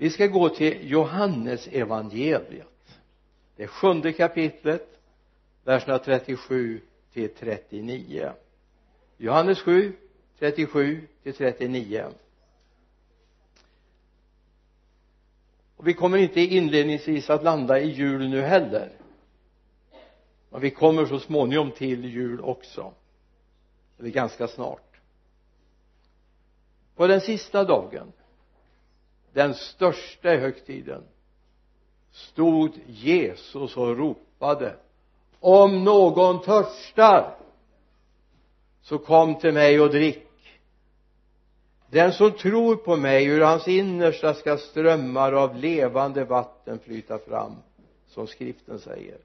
vi ska gå till Johannes evangeliet. Det sjunde kapitlet verserna 37 till 39 Johannes 7 37 till 39 och vi kommer inte inledningsvis att landa i jul nu heller. Men vi kommer så småningom till jul också. Eller ganska snart. På den sista dagen den största i högtiden stod Jesus och ropade om någon törstar så kom till mig och drick. Den som tror på mig ur hans innersta ska strömmar av levande vatten flyta fram som skriften säger.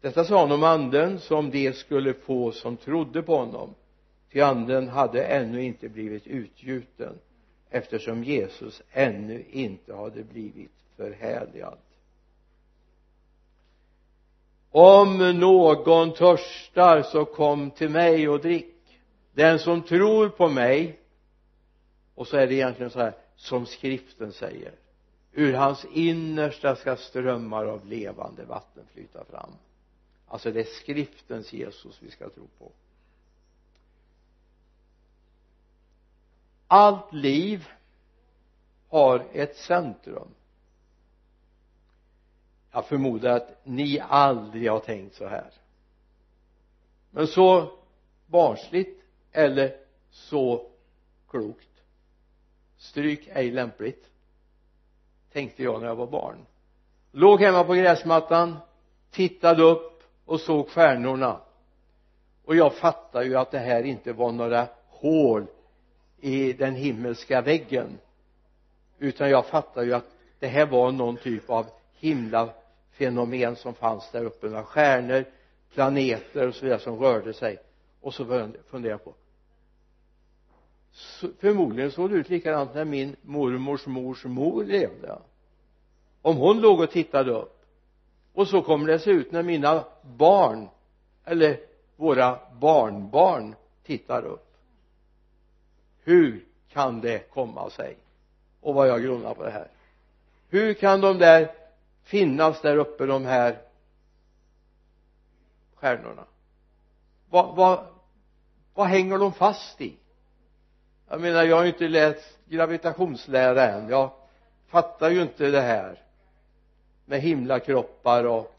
Detta sa han om anden som de skulle få som trodde på honom ty anden hade ännu inte blivit utgjuten eftersom Jesus ännu inte hade blivit förhärligad. Om någon törstar så kom till mig och drick. Den som tror på mig och så är det egentligen så här som skriften säger ur hans innersta ska strömmar av levande vatten flyta fram. Alltså det är skriftens Jesus vi ska tro på. Allt liv har ett centrum. Jag förmodar att ni aldrig har tänkt så här. Men så barnsligt eller så klokt. Stryk ej lämpligt tänkte jag när jag var barn. Låg hemma på gräsmattan tittade upp och såg stjärnorna. Och jag fattade ju att det här inte var några hål i den himmelska väggen. Utan jag fattade ju att det här var någon typ av himlafenomen som fanns där uppe med stjärnor planeter och så vidare som rörde sig. Och så började jag fundera på förmodligen såg det ut likadant när min mormors mors mor levde. Om hon låg och tittade upp och så kommer det se ut när mina barn eller våra barnbarn tittar upp hur kan det komma sig? Och vad jag grunnar på det här. Hur kan de där finnas där uppe de här stjärnorna? Vad, vad, vad hänger de fast i? Jag menar jag har ju inte läst gravitationslära än. Jag fattar ju inte det här med himlakroppar och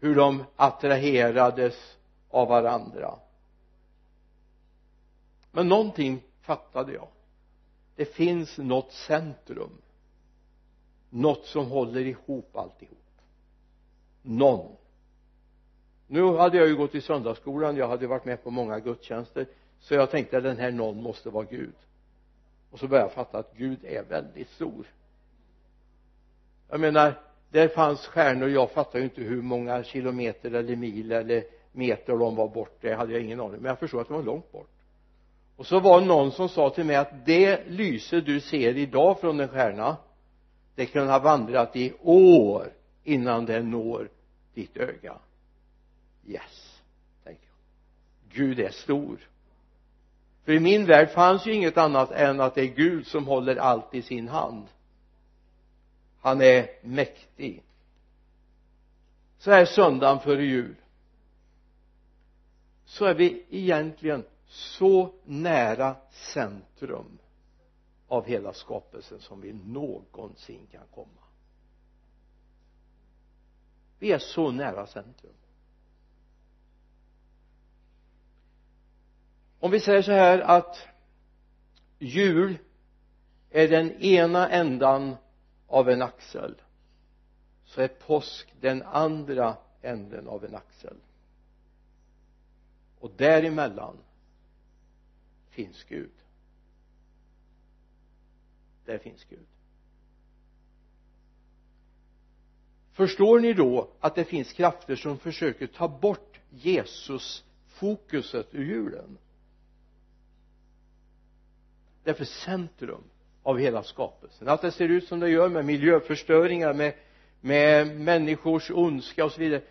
hur de attraherades av varandra. Men någonting fattade jag. Det finns något centrum. Något som håller ihop alltihop. Någon. Nu hade jag ju gått i söndagsskolan. Jag hade varit med på många gudstjänster. Så jag tänkte att den här någon måste vara Gud. Och så började jag fatta att Gud är väldigt stor. Jag menar där fanns stjärnor. Jag fattar ju inte hur många kilometer eller mil eller meter de var bort det hade jag ingen aning men jag förstod att de var långt bort och så var det någon som sa till mig att det lyse du ser idag från en stjärna det kan ha vandrat i år innan det når ditt öga. Yes tänker jag. Gud är stor. För i min värld fanns ju inget annat än att det är Gud som håller allt i sin hand. Han är mäktig. Så här söndagen före jul. Så är vi egentligen så nära centrum av hela skapelsen som vi någonsin kan komma. Vi är så nära centrum. Om vi säger så här att jul är den ena ändan av en axel så är påsk den andra änden av en axel. Och däremellan finns Gud. Där finns Gud. Förstår ni då att det finns krafter som försöker ta bort Jesus fokuset ur julen därför centrum av hela skapelsen. Att det ser ut som det gör med miljöförstöringar med, med människors ondska och så vidare.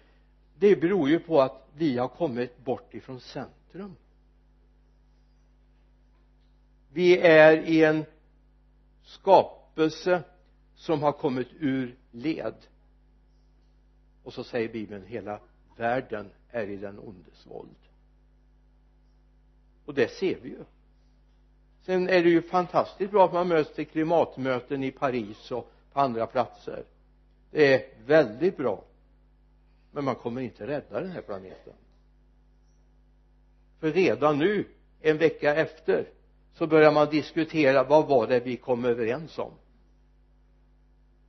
Det beror ju på att vi har kommit bort ifrån centrum vi är i en skapelse som har kommit ur led. Och så säger bibeln hela världen är i den ondes våld. Och det ser vi ju. Sen är det ju fantastiskt bra att man möts till klimatmöten i Paris och på andra platser. Det är väldigt bra. Men man kommer inte rädda den här planeten. För redan nu en vecka efter så börjar man diskutera vad var det vi kom överens om?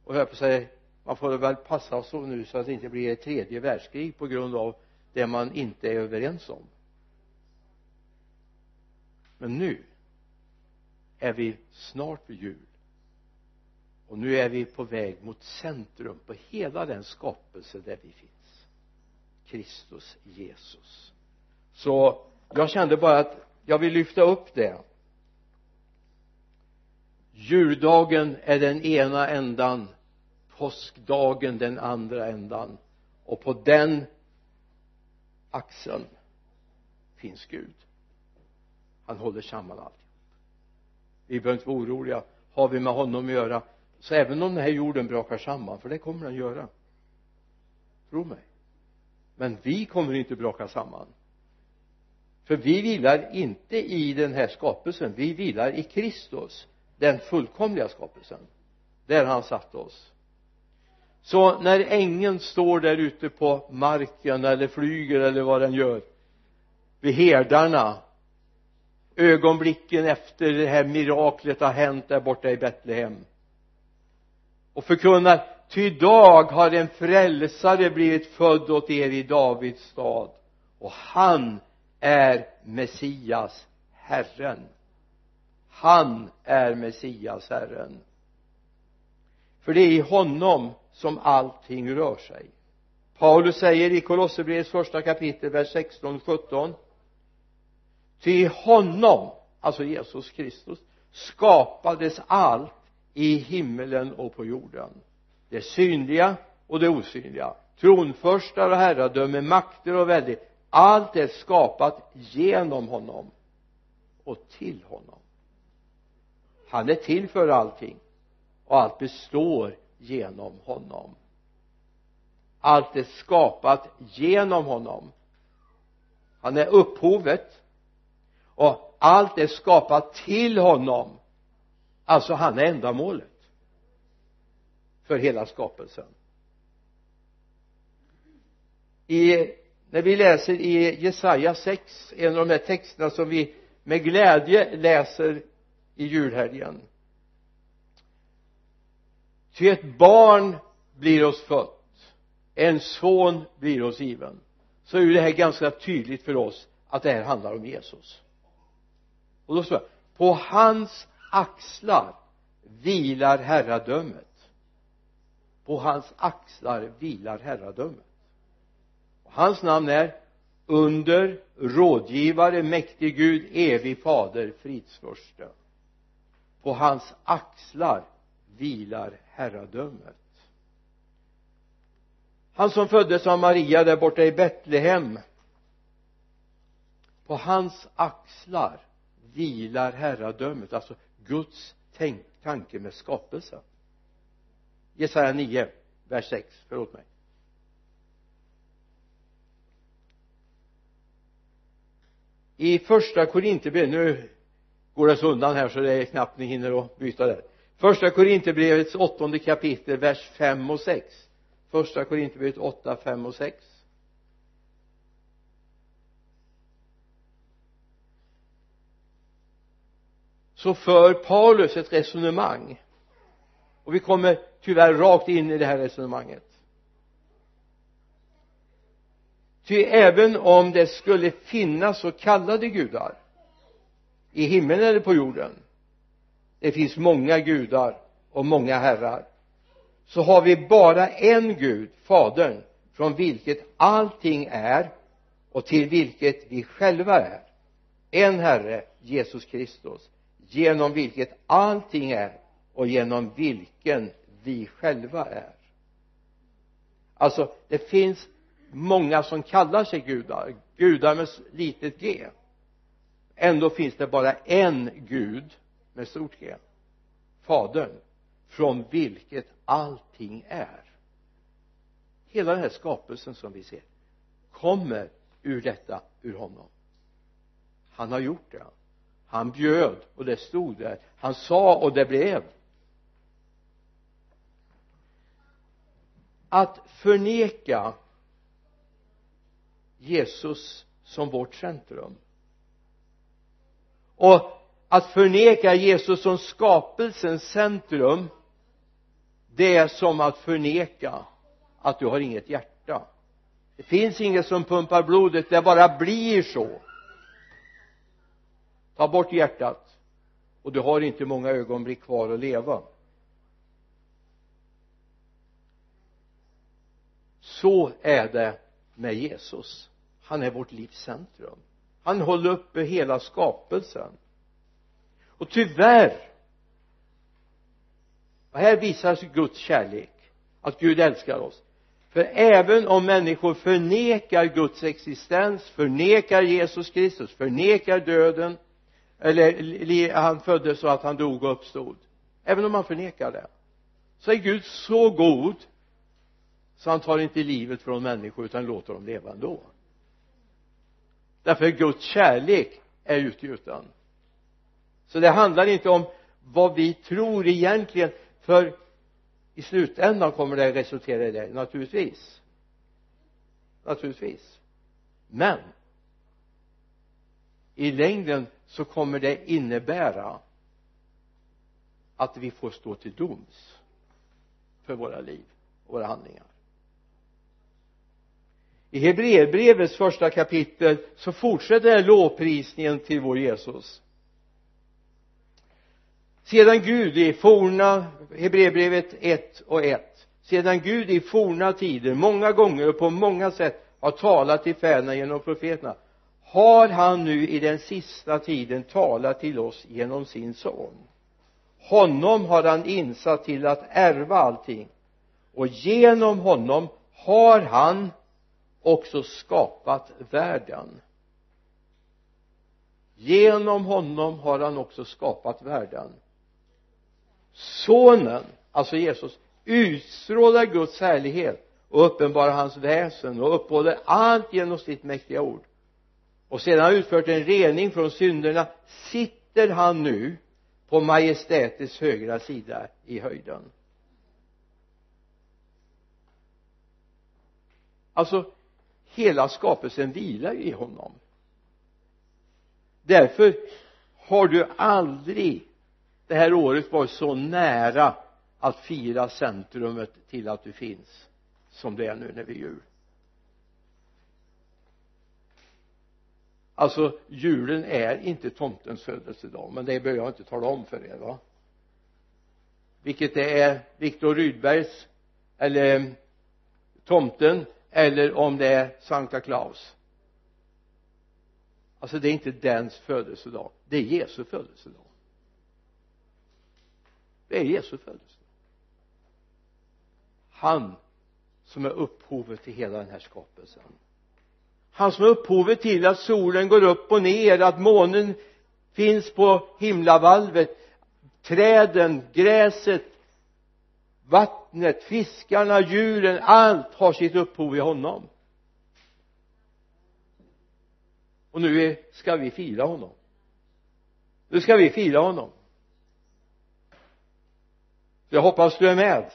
Och jag på säga man får väl passa sig nu så att det inte blir ett tredje världskrig på grund av det man inte är överens om. Men nu är vi snart vid jul. Och nu är vi på väg mot centrum på hela den skapelse där vi finns. Kristus Jesus. Så jag kände bara att jag vill lyfta upp det juldagen är den ena ändan påskdagen den andra ändan och på den axeln finns Gud. Han håller samman allt. Vi behöver inte vara oroliga. Har vi med honom att göra? Så även om den här jorden brakar samman för det kommer den göra. Tro mig. Men vi kommer inte braka samman. För vi vilar inte i den här skapelsen. Vi vilar i Kristus den fullkomliga skapelsen där han satt oss. Så när ängeln står där ute på marken eller flyger eller vad den gör vid herdarna ögonblicken efter det här miraklet har hänt där borta i Betlehem och förkunnar ty idag har en frälsare blivit född åt er i Davids stad och han är Messias Herren han är Messias Herren. För det är i honom som allting rör sig. Paulus säger i Kolosserbrevets första kapitel vers 16 17 ty honom alltså Jesus Kristus skapades allt i himmelen och på jorden. Det synliga och det osynliga. Tronförstar och herradöme makter och välde. Allt är skapat genom honom och till honom han är till för allting. Och allt består genom honom. Allt är skapat genom honom. Han är upphovet. Och allt är skapat till honom. Alltså han är ändamålet för hela skapelsen. I när vi läser i Jesaja 6 en av de här texterna som vi med glädje läser i julhelgen. Ty ett barn blir oss fött en son blir oss given. Så är det här ganska tydligt för oss att det här handlar om Jesus. Och då står det på hans axlar vilar herradömet. På hans axlar vilar herradömet. Och hans namn är under rådgivare mäktig Gud evig fader fridsförste på hans axlar vilar herradömet. Han som föddes av Maria där borta i Betlehem på hans axlar vilar herradömet alltså Guds tänk, tanke med skapelsen. Jesaja 9 vers 6 förlåt mig. I första Korinthierbrevet nu går det så undan här så det är knappt ni hinner att byta där. Första korintierbrevets åttonde kapitel vers 5 och 6 första korintierbrevet 8, 5 och 6 så för Paulus ett resonemang. Och vi kommer tyvärr rakt in i det här resonemanget. Ty även om det skulle finnas så kallade gudar i himmelen eller på jorden? Det finns många gudar och många herrar. Så har vi bara en Gud, Fadern från vilket allting är och till vilket vi själva är. En Herre, Jesus Kristus genom vilket allting är och genom vilken vi själva är. Alltså det finns många som kallar sig gudar. Gudar med litet g ändå finns det bara en gud med stort g. Fadern från vilket allting är. Hela den här skapelsen som vi ser kommer ur detta ur honom. Han har gjort det. Han bjöd och det stod där. Han sa och det blev. Att förneka Jesus som vårt centrum och att förneka Jesus som skapelsens centrum det är som att förneka att du har inget hjärta. Det finns inget som pumpar blodet det bara blir så. Ta bort hjärtat och du har inte många ögonblick kvar att leva. Så är det med Jesus. Han är vårt livs centrum han håller uppe hela skapelsen. Och tyvärr och här visas Guds kärlek att Gud älskar oss. För även om människor förnekar Guds existens förnekar Jesus Kristus förnekar döden eller han föddes så att han dog och uppstod även om man förnekar det så är Gud så god så han tar inte livet från människor utan låter dem leva ändå därför Guds kärlek är utgjuten så det handlar inte om vad vi tror egentligen för i slutändan kommer det resultera i det naturligtvis. Naturligtvis. Men i längden så kommer det innebära att vi får stå till doms för våra liv och våra handlingar i Hebreerbrevets första kapitel så fortsätter lovprisningen till vår Jesus. Sedan Gud i forna Hebreerbrevet 1 och 1 sedan Gud i forna tider många gånger och på många sätt har talat till fäderna genom profeterna har han nu i den sista tiden talat till oss genom sin son. Honom har han insatt till att ärva allting. Och genom honom har han också skapat världen. Genom honom har han också skapat världen. Sonen alltså Jesus utstrålar Guds härlighet och uppenbarar hans väsen och uppehåller allt genom sitt mäktiga ord. Och sedan har utfört en rening från synderna sitter han nu på majestätets högra sida i höjden. Alltså hela skapelsen vilar ju i honom. Därför har du aldrig det här året varit så nära att fira centrumet till att du finns som det är nu när vi är jul. Alltså julen är inte tomtens födelsedag men det behöver jag inte tala om för er va? Vilket det är Viktor Rydbergs eller tomten eller om det är Sankta Claus. Alltså det är inte dens födelsedag. Det är Jesu födelsedag. Det är Jesu födelsedag. Han som är upphovet till hela den här skapelsen. Han som är upphovet till att solen går upp och ner att månen finns på himlavalvet. Träden, gräset vattnet, fiskarna, djuren, allt har sitt upphov i honom. Och nu ska vi fira honom. Nu ska vi fira honom. Jag hoppas du är med.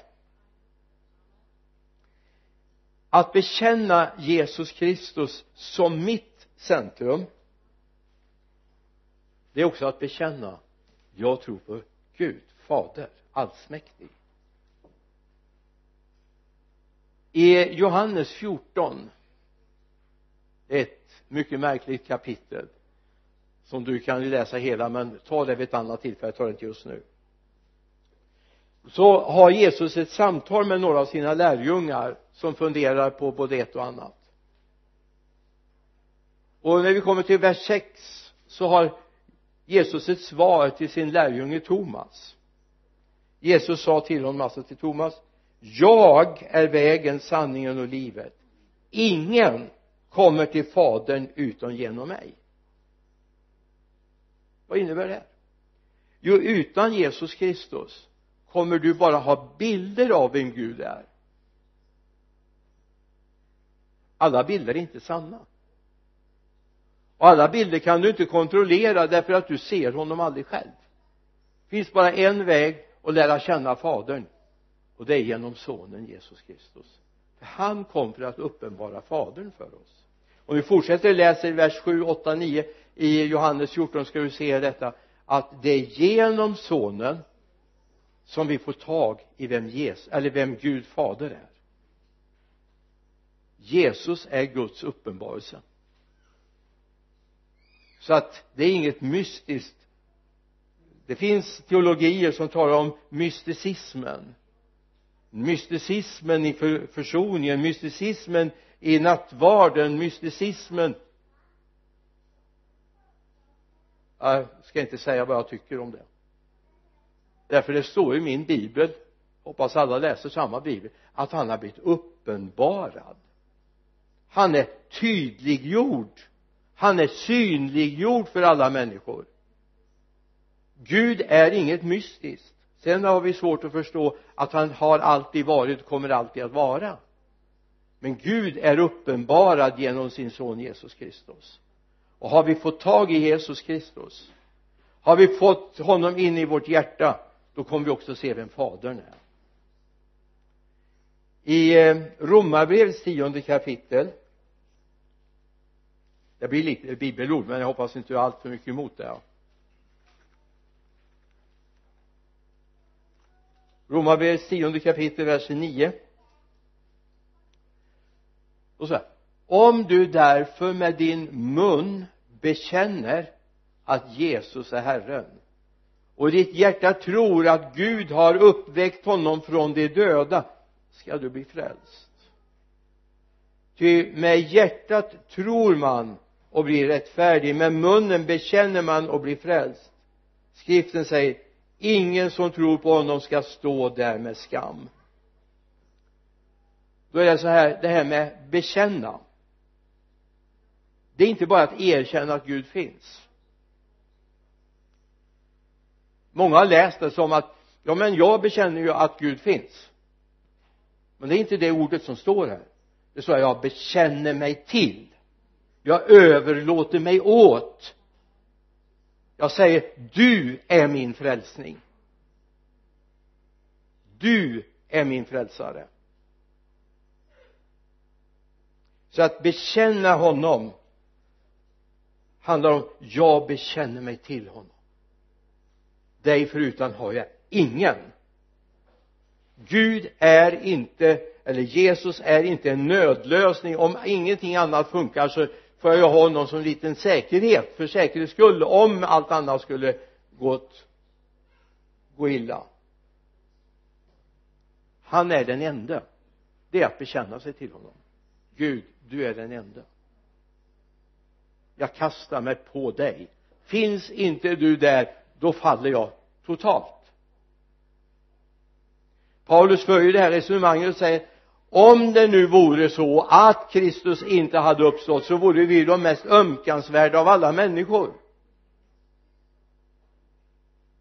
Att bekänna Jesus Kristus som mitt centrum det är också att bekänna jag tror på Gud, fader, allsmäktig. I Johannes 14 ett mycket märkligt kapitel som du kan läsa hela men ta det vid ett annat tillfälle, jag tar det inte just nu. Så har Jesus ett samtal med några av sina lärjungar som funderar på både ett och annat. Och när vi kommer till vers 6 så har Jesus ett svar till sin lärjunge Thomas. Jesus sa till honom, alltså till Thomas jag är vägen, sanningen och livet. Ingen kommer till fadern utom genom mig. Vad innebär det jo utan Jesus Kristus kommer du bara ha bilder av vem Gud är. Alla bilder är inte sanna. Och alla bilder kan du inte kontrollera därför att du ser honom aldrig själv. Det finns bara en väg att lära känna fadern och det är genom sonen Jesus Kristus. För han kom för att uppenbara fadern för oss. Om vi fortsätter läsa i vers 7, 8, 9 i Johannes 14 ska vi se detta att det är genom sonen som vi får tag i vem Jesus, eller vem Gud fader är. Jesus är Guds uppenbarelse. Så att det är inget mystiskt. Det finns teologier som talar om mysticismen mysticismen i för, försoningen mysticismen i nattvarden mysticismen. Jag ska inte säga vad jag tycker om det. Därför det står i min bibel hoppas alla läser samma bibel att han har blivit uppenbarad. Han är tydliggjord. Han är synliggjord för alla människor. Gud är inget mystiskt sen har vi svårt att förstå att han har alltid varit och kommer alltid att vara. Men Gud är uppenbarad genom sin son Jesus Kristus. Och har vi fått tag i Jesus Kristus har vi fått honom in i vårt hjärta då kommer vi också se vem fadern är. I eh, romarbrevets tionde kapitel det blir lite bibelord men jag hoppas inte du har allt för mycket emot det romarbrevets tionde kapitel vers 9 och så här. Om du därför med din mun bekänner att Jesus är Herren och ditt hjärta tror att Gud har uppväckt honom från de döda ska du bli frälst. Ty med hjärtat tror man och blir rättfärdig med munnen bekänner man och blir frälst. Skriften säger ingen som tror på honom ska stå där med skam. Då är det så här det här med bekänna. Det är inte bara att erkänna att Gud finns. Många har läst det som att ja men jag bekänner ju att Gud finns. Men det är inte det ordet som står här. Det står jag bekänner mig till. Jag överlåter mig åt jag säger du är min frälsning. Du är min frälsare. Så att bekänna honom handlar om jag bekänner mig till honom. Dig förutan har jag ingen. Gud är inte eller Jesus är inte en nödlösning. Om ingenting annat funkar så får jag ha honom som en liten säkerhet för säkerhets skull om allt annat skulle gått gå illa. Han är den enda. Det är att bekänna sig till honom. Gud du är den enda. Jag kastar mig på dig. Finns inte du där då faller jag totalt. Paulus för ju det här resonemanget och säger om det nu vore så att Kristus inte hade uppstått så vore vi de mest ömkansvärda av alla människor.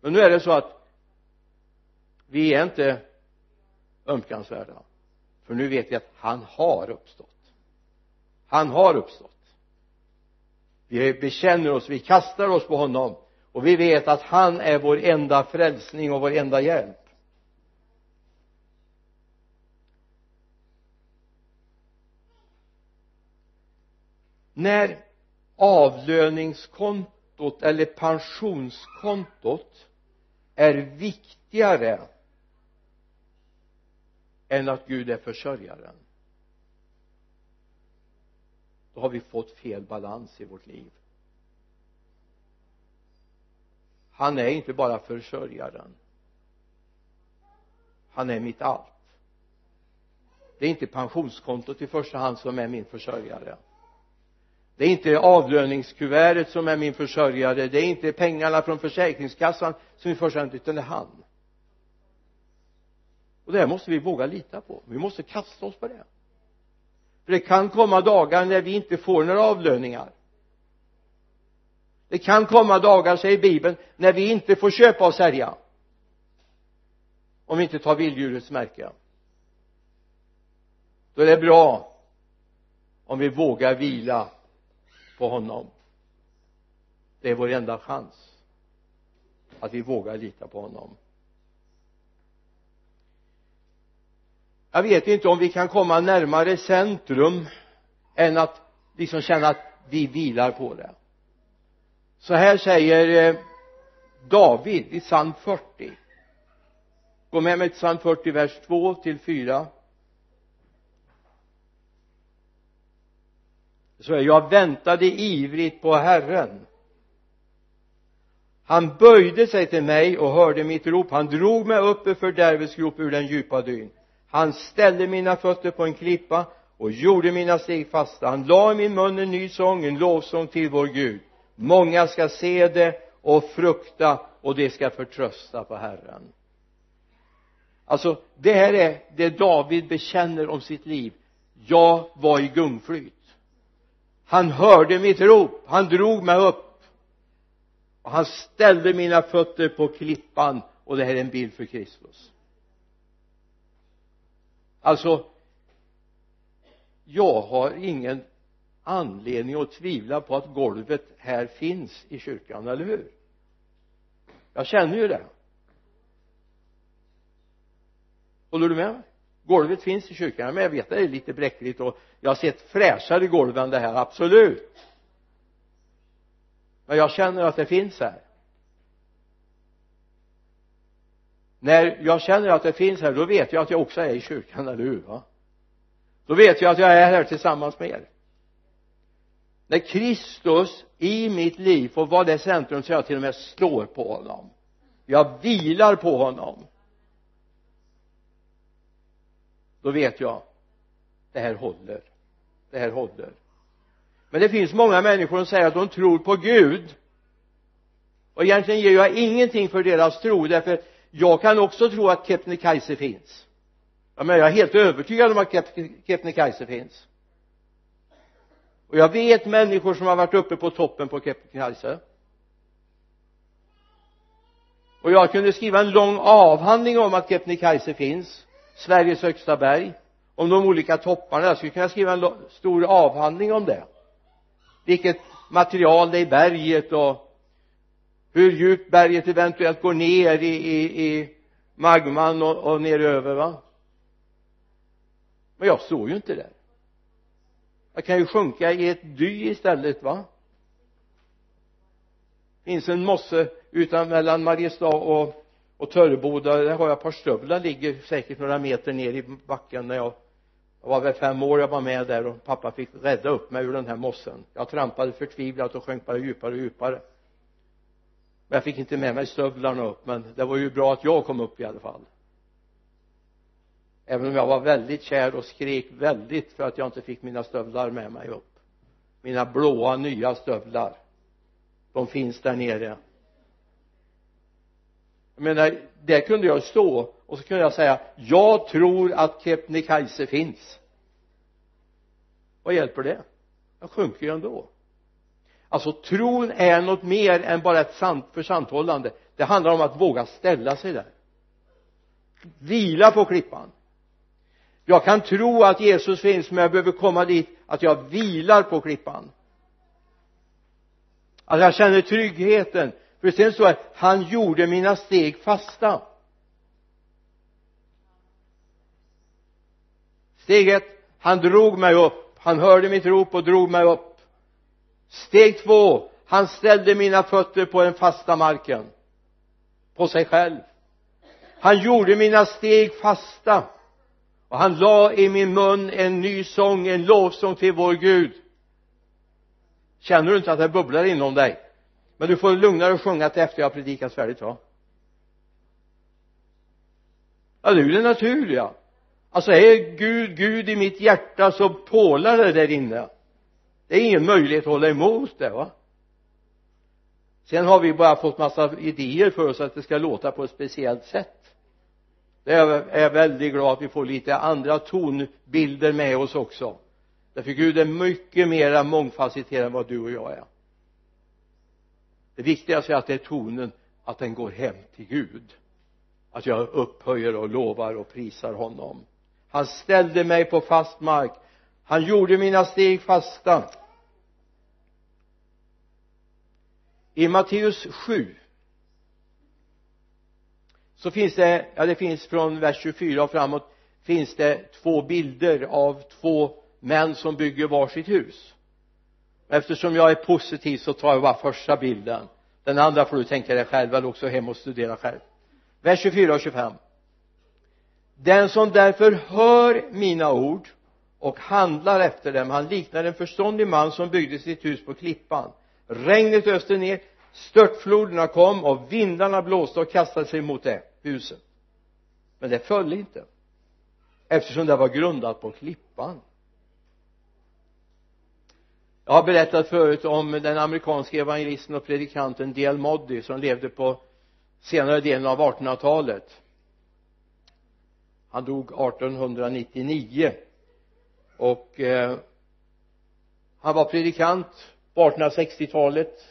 Men nu är det så att vi är inte ömkansvärda för nu vet vi att han har uppstått. Han har uppstått. Vi bekänner oss, vi kastar oss på honom och vi vet att han är vår enda frälsning och vår enda hjälp. När avlöningskontot eller pensionskontot är viktigare än att Gud är försörjaren då har vi fått fel balans i vårt liv. Han är inte bara försörjaren. Han är mitt allt. Det är inte pensionskontot i första hand som är min försörjare det är inte avlöningskuvertet som är min försörjare. Det är inte pengarna från försäkringskassan som i första hand utan det är han. Och det här måste vi våga lita på. Vi måste kasta oss på det. För det kan komma dagar när vi inte får några avlöningar. Det kan komma dagar säger bibeln när vi inte får köpa och sälja. Om vi inte tar vilddjurets märke. Då är det bra om vi vågar vila på honom. Det är vår enda chans att vi vågar lita på honom. Jag vet inte om vi kan komma närmare centrum än att liksom känna att vi vilar på det. Så här säger eh, David i psalm 40 gå med mig till psalm 40 vers 2 till 4 så är jag väntade ivrigt på Herren. Han böjde sig till mig och hörde mitt rop. Han drog mig upp ur fördärvets grop ur den djupa dyn. Han ställde mina fötter på en klippa och gjorde mina steg fasta. Han la i min mun en ny sång en lovsång till vår Gud. Många ska se det och frukta och de ska förtrösta på Herren. Alltså det här är det David bekänner om sitt liv. Jag var i gungflyt han hörde mitt rop. Han drog mig upp. Och han ställde mina fötter på klippan. Och det här är en bild för Kristus. Alltså jag har ingen anledning att tvivla på att golvet här finns i kyrkan, eller hur? Jag känner ju det. Håller du med mig? Golvet finns i kyrkan men jag vet att det är lite bräckligt och jag har sett fräschare golv än det här, absolut. Men jag känner att det finns här. När jag känner att det finns här då vet jag att jag också är i kyrkan, eller hur va? Då vet jag att jag är här tillsammans med er. När Kristus i mitt liv får vara det centrum så jag till och med slår på honom. Jag vilar på honom då vet jag det här håller. Det här håller. Men det finns många människor som säger att de tror på Gud. Och egentligen ger jag ingenting för deras tro därför jag kan också tro att Kebnekaise finns. Ja, men jag är helt övertygad om att Kebnekaise finns. Och jag vet människor som har varit uppe på toppen på Kebnekaise och jag kunde skriva en lång avhandling om att Kebnekaise finns. Sveriges högsta berg. Om de olika topparna jag skulle kunna skriva en stor avhandling om det. Vilket material det är i berget och hur djupt berget eventuellt går ner i, i, i magman och, och ner över va? Men jag står ju inte där jag kan ju sjunka i ett dy istället va? Det finns en mosse utan mellan Mariestad och, och Törreboda där har jag ett par stövlar ligger säkert några meter ner i backen när jag jag var väl fem år jag var med där och pappa fick rädda upp mig ur den här mossen. Jag trampade förtvivlat och sjönk bara djupare och djupare. Men jag fick inte med mig stövlarna upp men det var ju bra att jag kom upp i alla fall. Även om jag var väldigt kär och skrek väldigt för att jag inte fick mina stövlar med mig upp. Mina blåa nya stövlar de finns där nere jag menar där kunde jag stå och så kunde jag säga jag tror att Kebnekaise finns. Vad hjälper det? Jag sjunker ju ändå. Alltså tron är något mer än bara ett sant försanthållande. Det handlar om att våga ställa sig där. Vila på klippan. Jag kan tro att Jesus finns men jag behöver komma dit att jag vilar på klippan. Att jag känner tryggheten för sen står det han gjorde mina steg fasta. Steg ett han drog mig upp. Han hörde mitt rop och drog mig upp. Steg två han ställde mina fötter på den fasta marken. På sig själv. Han gjorde mina steg fasta. Och han la i min mun en ny sång, en lovsång till vår Gud. Känner du inte att det bubblar inom dig? Men du får lugna dig och sjunga till efter jag har predikat färdigt va? Ja det är ju det naturliga. Alltså är Gud Gud i mitt hjärta så pålar det där inne. Det är ingen möjlighet att hålla emot det va? Sen har vi bara fått massa idéer för oss att det ska låta på ett speciellt sätt. Det är jag väldigt glad att vi får lite andra tonbilder med oss också. Därför Gud är mycket mera mångfacetterad än vad du och jag är det viktigaste är att det är tonen att den går hem till Gud. Att jag upphöjer och lovar och prisar honom. Han ställde mig på fast mark. Han gjorde mina steg fasta. I Matteus 7 så finns det, ja det finns från vers 24 och framåt finns det två bilder av två män som bygger varsitt hus eftersom jag är positiv så tar jag bara första bilden. Den andra får du tänka dig själv. Eller också hem och studera själv. Vers 24 och 25 den som därför hör mina ord och handlar efter dem han liknar en förståndig man som byggde sitt hus på klippan. Regnet öste ner störtfloderna kom och vindarna blåste och kastade sig mot det huset. Men det föll inte eftersom det var grundat på klippan jag har berättat förut om den amerikanske evangelisten och predikanten D.L. Moddy som levde på senare delen av 1800-talet han dog 1899 och eh, han var predikant på 1860-talet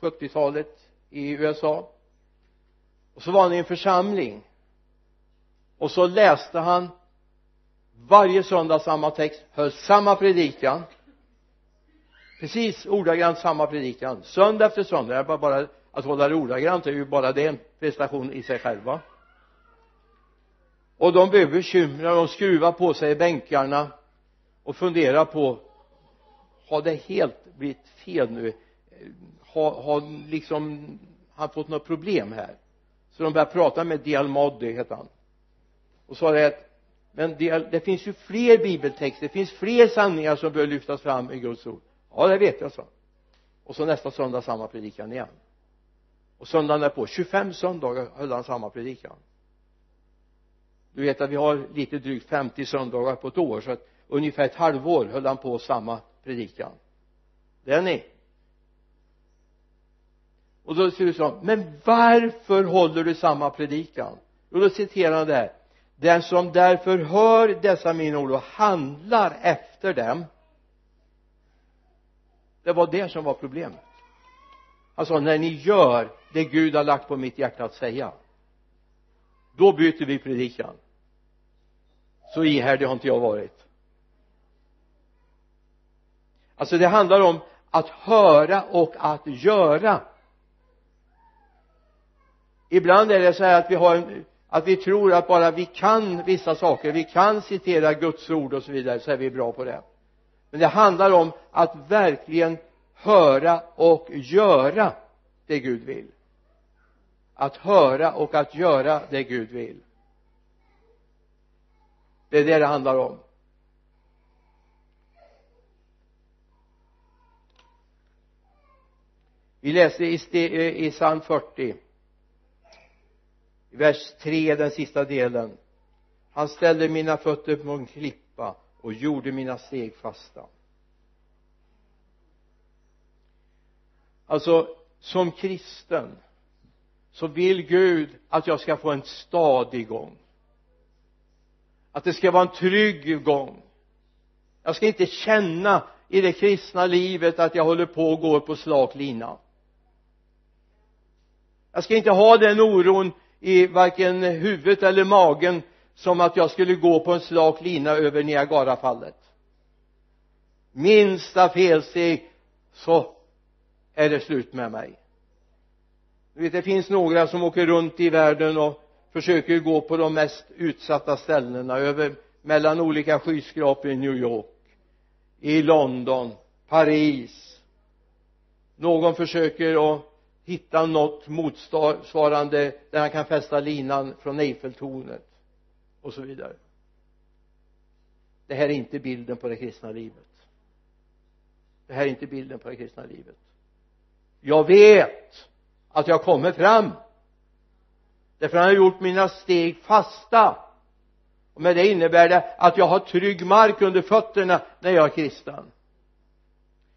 70-talet i USA och så var han i en församling. Och så läste han varje söndag samma text höll samma predikan precis ordagrant samma predikan. Söndag efter söndag. Bara, bara att hålla det ordagrant är ju bara det en prestation i sig själva. Och de blev bekymrade de skruvade på sig i bänkarna och funderade på har det helt blivit fel nu? Har, har liksom han fått något problem här? Så de började prata med Dialmadi heter hette han. Och sa det att men det, det finns ju fler bibeltexter det finns fler sanningar som bör lyftas fram i Guds ord ja det vet jag så och så nästa söndag samma predikan igen. Och söndagen därpå 25 söndagar höll han samma predikan. Du vet att vi har lite drygt 50 söndagar på ett år så att ungefär ett halvår höll han på samma predikan. Det är ni. Och då ser du så men varför håller du samma predikan? Och då citerar han det här. Den som därför hör dessa mina ord och handlar efter dem det var det som var problemet. Han sa när ni gör det Gud har lagt på mitt hjärta att säga då byter vi predikan. Så ihärdig har inte jag varit. Alltså det handlar om att höra och att göra. Ibland är det så här att vi har en, att vi tror att bara vi kan vissa saker vi kan citera Guds ord och så vidare så är vi bra på det men det handlar om att verkligen höra och göra det Gud vill. Att höra och att göra det Gud vill. Det är det det handlar om. Vi läste i, eh, i psalm 40 i vers 3 den sista delen. Han ställde mina fötter på en klippa och gjorde mina steg fasta. Alltså som kristen så vill Gud att jag ska få en stadig gång. Att det ska vara en trygg gång. Jag ska inte känna i det kristna livet att jag håller på och går på slak lina. Jag ska inte ha den oron i varken huvudet eller magen som att jag skulle gå på en slak lina över Niagarafallet. Minsta felsteg så är det slut med mig. Du vet det finns några som åker runt i världen och försöker gå på de mest utsatta ställena över mellan olika skyskrapor i New York i London Paris. Någon försöker att hitta något motsvarande där han kan fästa linan från Eiffeltornet och så vidare. Det här är inte bilden på det kristna livet. Det här är inte bilden på det kristna livet. Jag vet att jag kommer fram. Därför han har gjort mina steg fasta. Och med det innebär det att jag har trygg mark under fötterna när jag är kristen.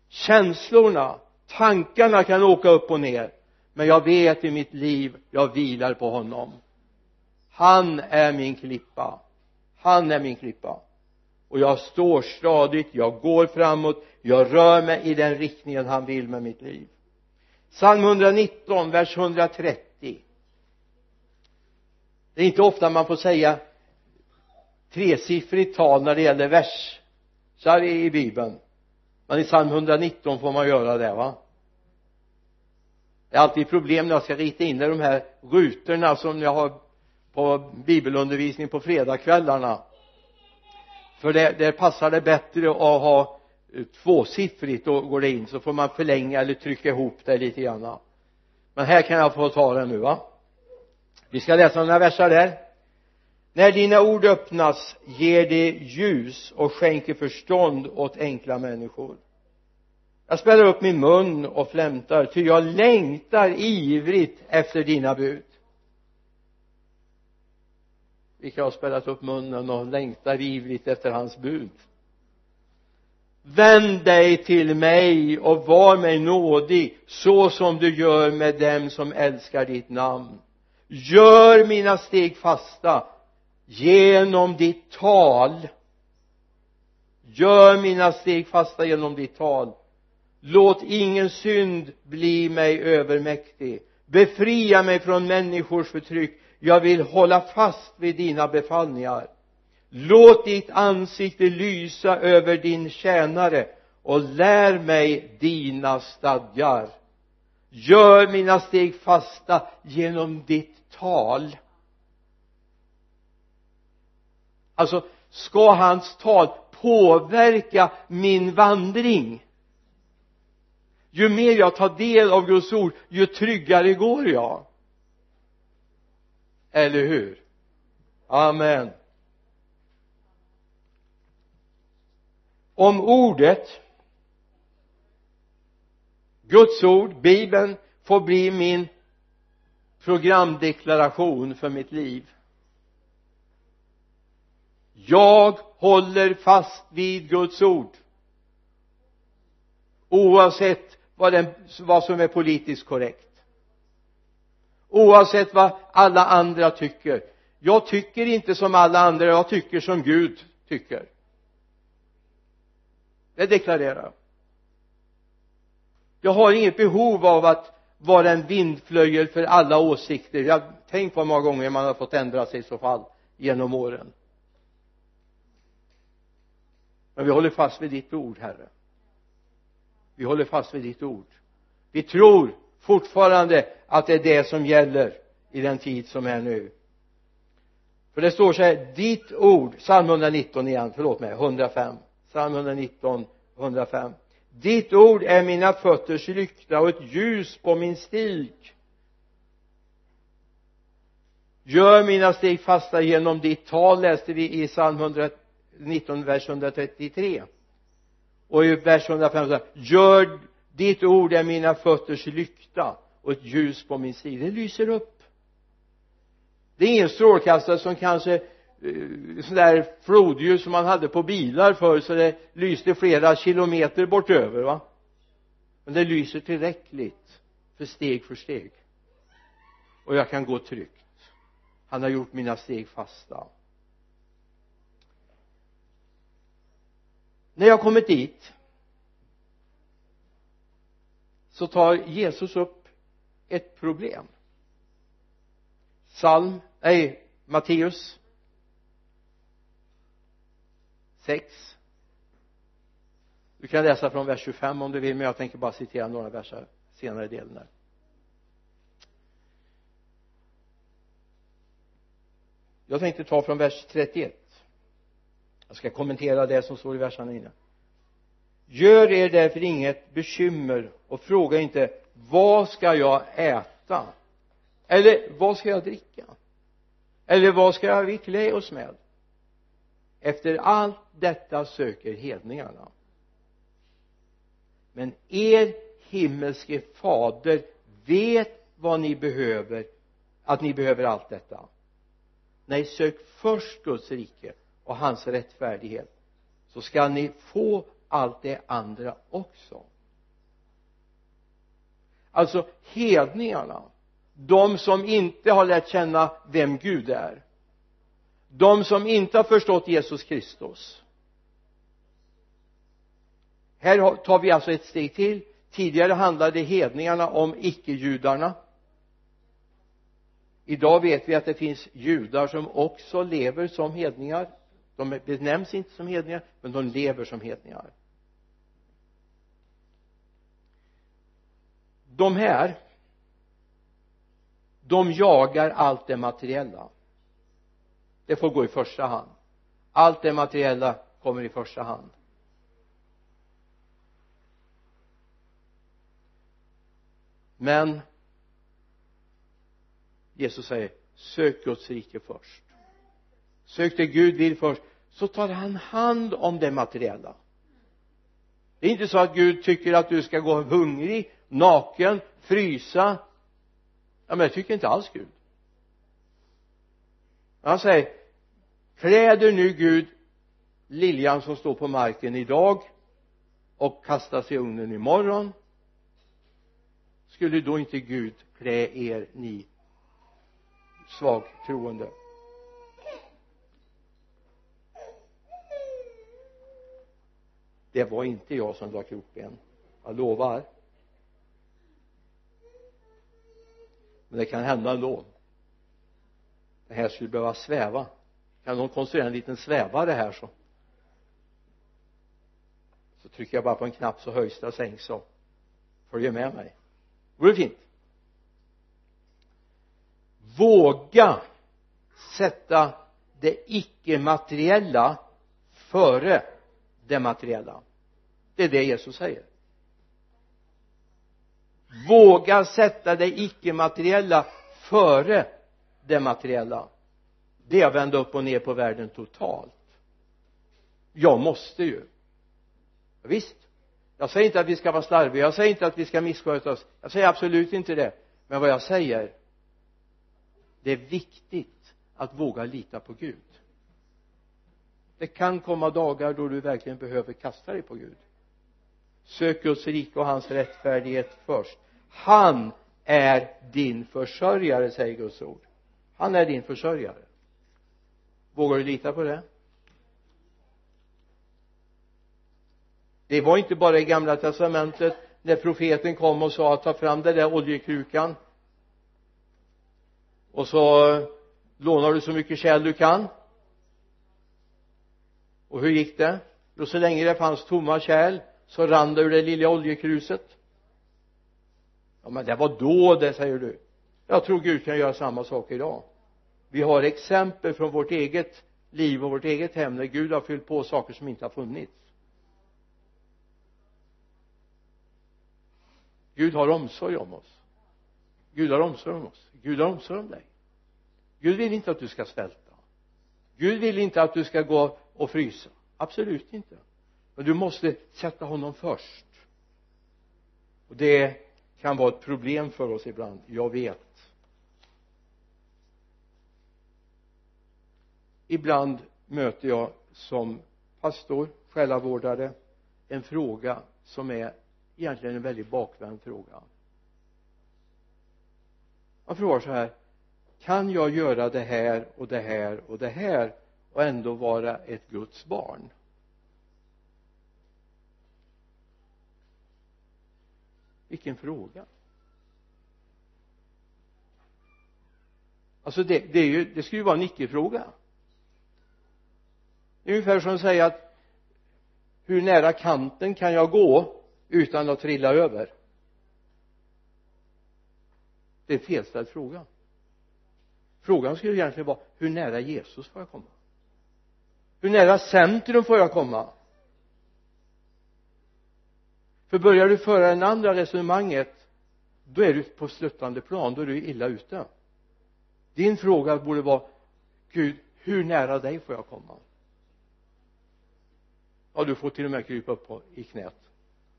Känslorna tankarna kan åka upp och ner. Men jag vet i mitt liv jag vilar på honom han är min klippa. Han är min klippa. Och jag står stadigt, jag går framåt, jag rör mig i den riktningen han vill med mitt liv. Psalm 119 vers 130 det är inte ofta man får säga tresiffrigt tal när det gäller versar i bibeln. Men i psalm 119 får man göra det va? Det är alltid problem när jag ska rita in i de här rutorna som jag har på bibelundervisning på fredagskvällarna. För det, där passar det bättre att ha tvåsiffrigt då går det in så får man förlänga eller trycka ihop det lite grann. Men här kan jag få ta det nu va? Vi ska läsa några verser där. När dina ord öppnas ger det ljus och skänker förstånd åt enkla människor. Jag spärrar upp min mun och flämtar ty jag längtar ivrigt efter dina bud vilka har spärrat upp munnen och längtar ivrigt efter hans bud. Vänd dig till mig och var mig nådig så som du gör med dem som älskar ditt namn. Gör mina steg fasta genom ditt tal. Gör mina steg fasta genom ditt tal. Låt ingen synd bli mig övermäktig. Befria mig från människors förtryck jag vill hålla fast vid dina befallningar. Låt ditt ansikte lysa över din tjänare och lär mig dina stadgar. Gör mina steg fasta genom ditt tal. Alltså ska hans tal påverka min vandring? Ju mer jag tar del av Guds ord ju tryggare går jag eller hur? Amen. Om ordet Guds ord, bibeln får bli min programdeklaration för mitt liv. Jag håller fast vid Guds ord oavsett vad, den, vad som är politiskt korrekt oavsett vad alla andra tycker. Jag tycker inte som alla andra jag tycker som Gud tycker. Det deklarerar jag. Jag har inget behov av att vara en vindflöjel för alla åsikter. Jag tänk på hur många gånger man har fått ändra sig i så fall genom åren. Men vi håller fast vid ditt ord herre. Vi håller fast vid ditt ord. Vi tror fortfarande att det är det som gäller i den tid som är nu. För det står så här ditt ord psalm 119 igen förlåt mig 105 psalm 119 105 ditt ord är mina fötters lykta och ett ljus på min stig. Gör mina steg fasta genom ditt tal läste vi i psalm 119 vers 133 och i vers 105 gör ditt ord är mina fötters lykta och ett ljus på min sida. Det lyser upp. Det är ingen strålkastare som kanske eh, sån där flodljus som man hade på bilar förr så det lyste flera kilometer bortöver va? Men det lyser tillräckligt för steg för steg. Och jag kan gå tryggt. Han har gjort mina steg fasta. När jag kommit dit så tar Jesus upp ett problem. Psalm, nej Matteus 6 du kan läsa från vers 25 om du vill men jag tänker bara citera några verser senare i delen där jag tänkte ta från vers 31 jag ska kommentera det som står i verserna innan gör er därför inget bekymmer och fråga inte vad ska jag äta? Eller vad ska jag dricka? Eller vad ska vi klä oss med efter allt detta söker hedningarna. Men er himmelske fader vet vad ni behöver att ni behöver allt detta. Nej sök först Guds rike och hans rättfärdighet så ska ni få allt det andra också. Alltså hedningarna de som inte har lärt känna vem Gud är de som inte har förstått Jesus Kristus. Här tar vi alltså ett steg till. Tidigare handlade hedningarna om icke-judarna. Idag vet vi att det finns judar som också lever som hedningar. De benämns inte som hedningar men de lever som hedningar. De här de jagar allt det materiella. Det får gå i första hand. Allt det materiella kommer i första hand. Men Jesus säger sök Guds rike först. Sök det Gud vill först så tar han hand om det materiella. Det är inte så att Gud tycker att du ska gå hungrig, naken, frysa. Ja men det tycker inte alls Gud. Han säger kläder nu Gud liljan som står på marken idag och kastas i ugnen imorgon? Skulle då inte Gud klä er ni svagtroende? Det var inte jag som la krokben. Jag lovar. Men det kan hända ändå. Det här skulle behöva sväva. Kan någon konstruera en liten svävare här så? Så trycker jag bara på en knapp så höjs det och sänks och följer med mig. Vore fint. Våga sätta det icke-materiella före det materiella. Det är det Jesus säger våga sätta det icke-materiella före det materiella. Det är att vända upp och ner på världen totalt. Jag måste ju. Visst. Jag säger inte att vi ska vara slarviga. Jag säger inte att vi ska missköta oss. Jag säger absolut inte det. Men vad jag säger det är viktigt att våga lita på Gud. Det kan komma dagar då du verkligen behöver kasta dig på Gud sök Guds rike och hans rättfärdighet först. Han är din försörjare säger Guds ord. Han är din försörjare. Vågar du lita på det? Det var inte bara i gamla testamentet när profeten kom och sa att ta fram den där oljekrukan. Och så lånar du så mycket kärl du kan. Och hur gick det? Jo så länge det fanns tomma kärl så rann det ur det lilla oljekruset. Ja men det var då det säger du. Jag tror Gud kan göra samma sak idag. Vi har exempel från vårt eget liv och vårt eget hem när Gud har fyllt på saker som inte har funnits. Gud har omsorg om oss. Gud har omsorg om oss. Gud har omsorg om dig. Gud vill inte att du ska svälta. Gud vill inte att du ska gå och frysa. Absolut inte men du måste sätta honom först. Och det kan vara ett problem för oss ibland jag vet. Ibland möter jag som pastor själavårdare en fråga som är egentligen en väldigt bakvänd fråga. Man frågar så här kan jag göra det här och det här och det här och ändå vara ett Guds barn? Vilken fråga. Alltså det, det är ju det skulle ju vara en icke-fråga. Ungefär som att säga att hur nära kanten kan jag gå utan att trilla över? Det är en felställd fråga. Frågan skulle egentligen vara hur nära Jesus får jag komma? Hur nära centrum får jag komma? För börjar du föra det andra resonemanget då är du på sluttande plan då är du illa ute. Din fråga borde vara Gud hur nära dig får jag komma? Ja du får till och med krypa upp i knät.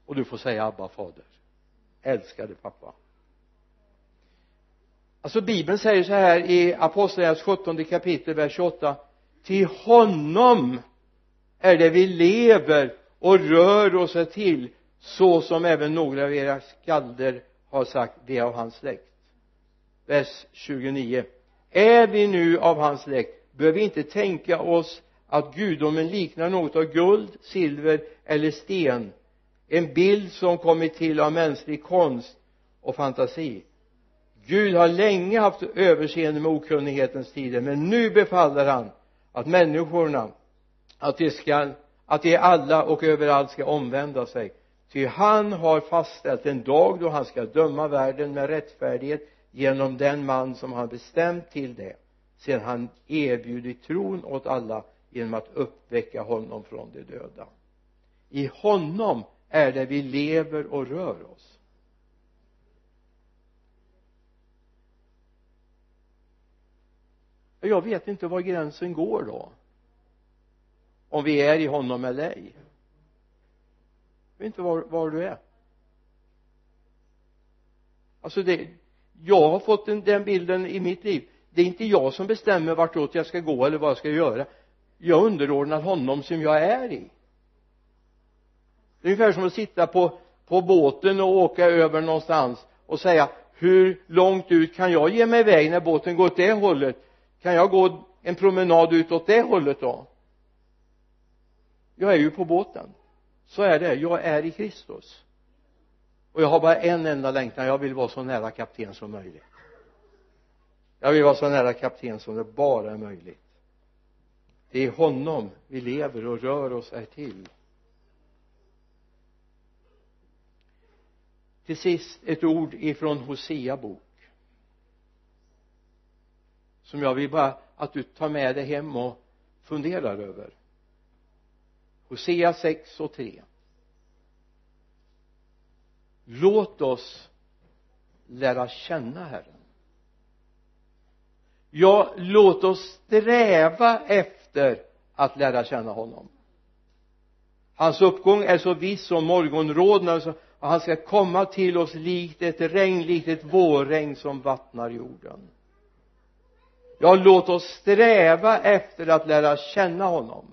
Och du får säga Abba fader. Älskade pappa. Alltså bibeln säger så här i apostlagärningarnas 17 kapitel vers 28 till honom är det vi lever och rör oss till så som även några av era skalder har sagt det är av hans släkt. Vers 29 är vi nu av hans släkt behöver vi inte tänka oss att gudomen liknar något av guld, silver eller sten? En bild som kommit till av mänsklig konst och fantasi. Gud har länge haft överseende med okunnighetens tider men nu befaller han att människorna att de ska att de alla och överallt ska omvända sig ty han har fastställt en dag då han ska döma världen med rättfärdighet genom den man som han bestämt till det sedan han erbjudit tron åt alla genom att uppväcka honom från de döda. I honom är det vi lever och rör oss. Jag vet inte var gränsen går då om vi är i honom eller ej vet inte var, var du är. Alltså det jag har fått den, den bilden i mitt liv. Det är inte jag som bestämmer vartåt jag ska gå eller vad jag ska göra. Jag underordnar honom som jag är i. Det är ungefär som att sitta på, på båten och åka över någonstans och säga hur långt ut kan jag ge mig iväg när båten går åt det hållet? Kan jag gå en promenad ut åt det hållet då? Jag är ju på båten så är det. Jag är i Kristus. Och jag har bara en enda längtan. Jag vill vara så nära kapten som möjligt. Jag vill vara så nära kapten som det bara är möjligt. Det är honom vi lever och rör oss är till. Till sist ett ord ifrån Hosea bok. Som jag vill bara att du tar med dig hem och funderar över. Hosea 6 och 3 låt oss lära känna Herren. Ja låt oss sträva efter att lära känna honom. Hans uppgång är så viss som morgonrodnad alltså, och han ska komma till oss likt ett regn, likt ett vårregn som vattnar jorden. Ja låt oss sträva efter att lära känna honom.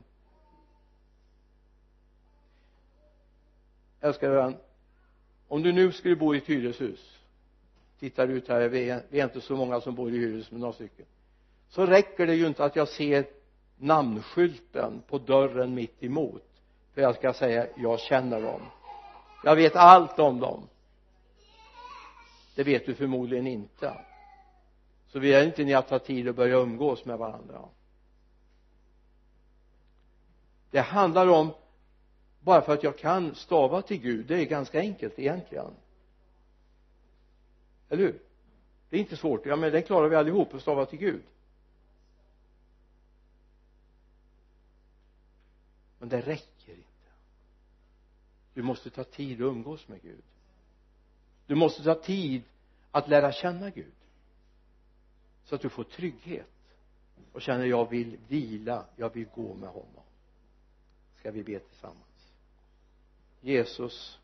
Älskade vän om du nu skulle bo i ett hyreshus tittar ut här vi är, vi är inte så många som bor i hyreshus men några stycken så räcker det ju inte att jag ser namnskylten på dörren mitt emot för jag ska säga jag känner dem. Jag vet allt om dem. Det vet du förmodligen inte. Så vi är inte ni att ta tid att börja umgås med varandra. Det handlar om bara för att jag kan stava till Gud det är ganska enkelt egentligen. Eller hur? Det är inte svårt, ja men det klarar vi allihop att stava till Gud. Men det räcker inte. Du måste ta tid att umgås med Gud. Du måste ta tid att lära känna Gud. Så att du får trygghet och känner jag vill vila, jag vill gå med honom. Ska vi be tillsammans? Jesus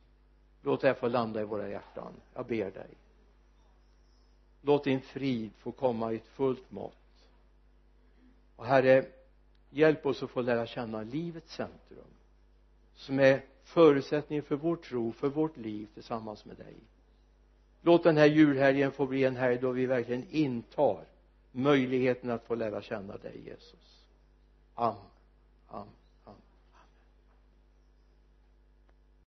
låt det här få landa i våra hjärtan. Jag ber dig. Låt din frid få komma i ett fullt mått. Och herre hjälp oss att få lära känna livets centrum som är förutsättningen för vår tro, för vårt liv tillsammans med dig. Låt den här julhelgen få bli en helg då vi verkligen intar möjligheten att få lära känna dig Jesus. Amen. Amen.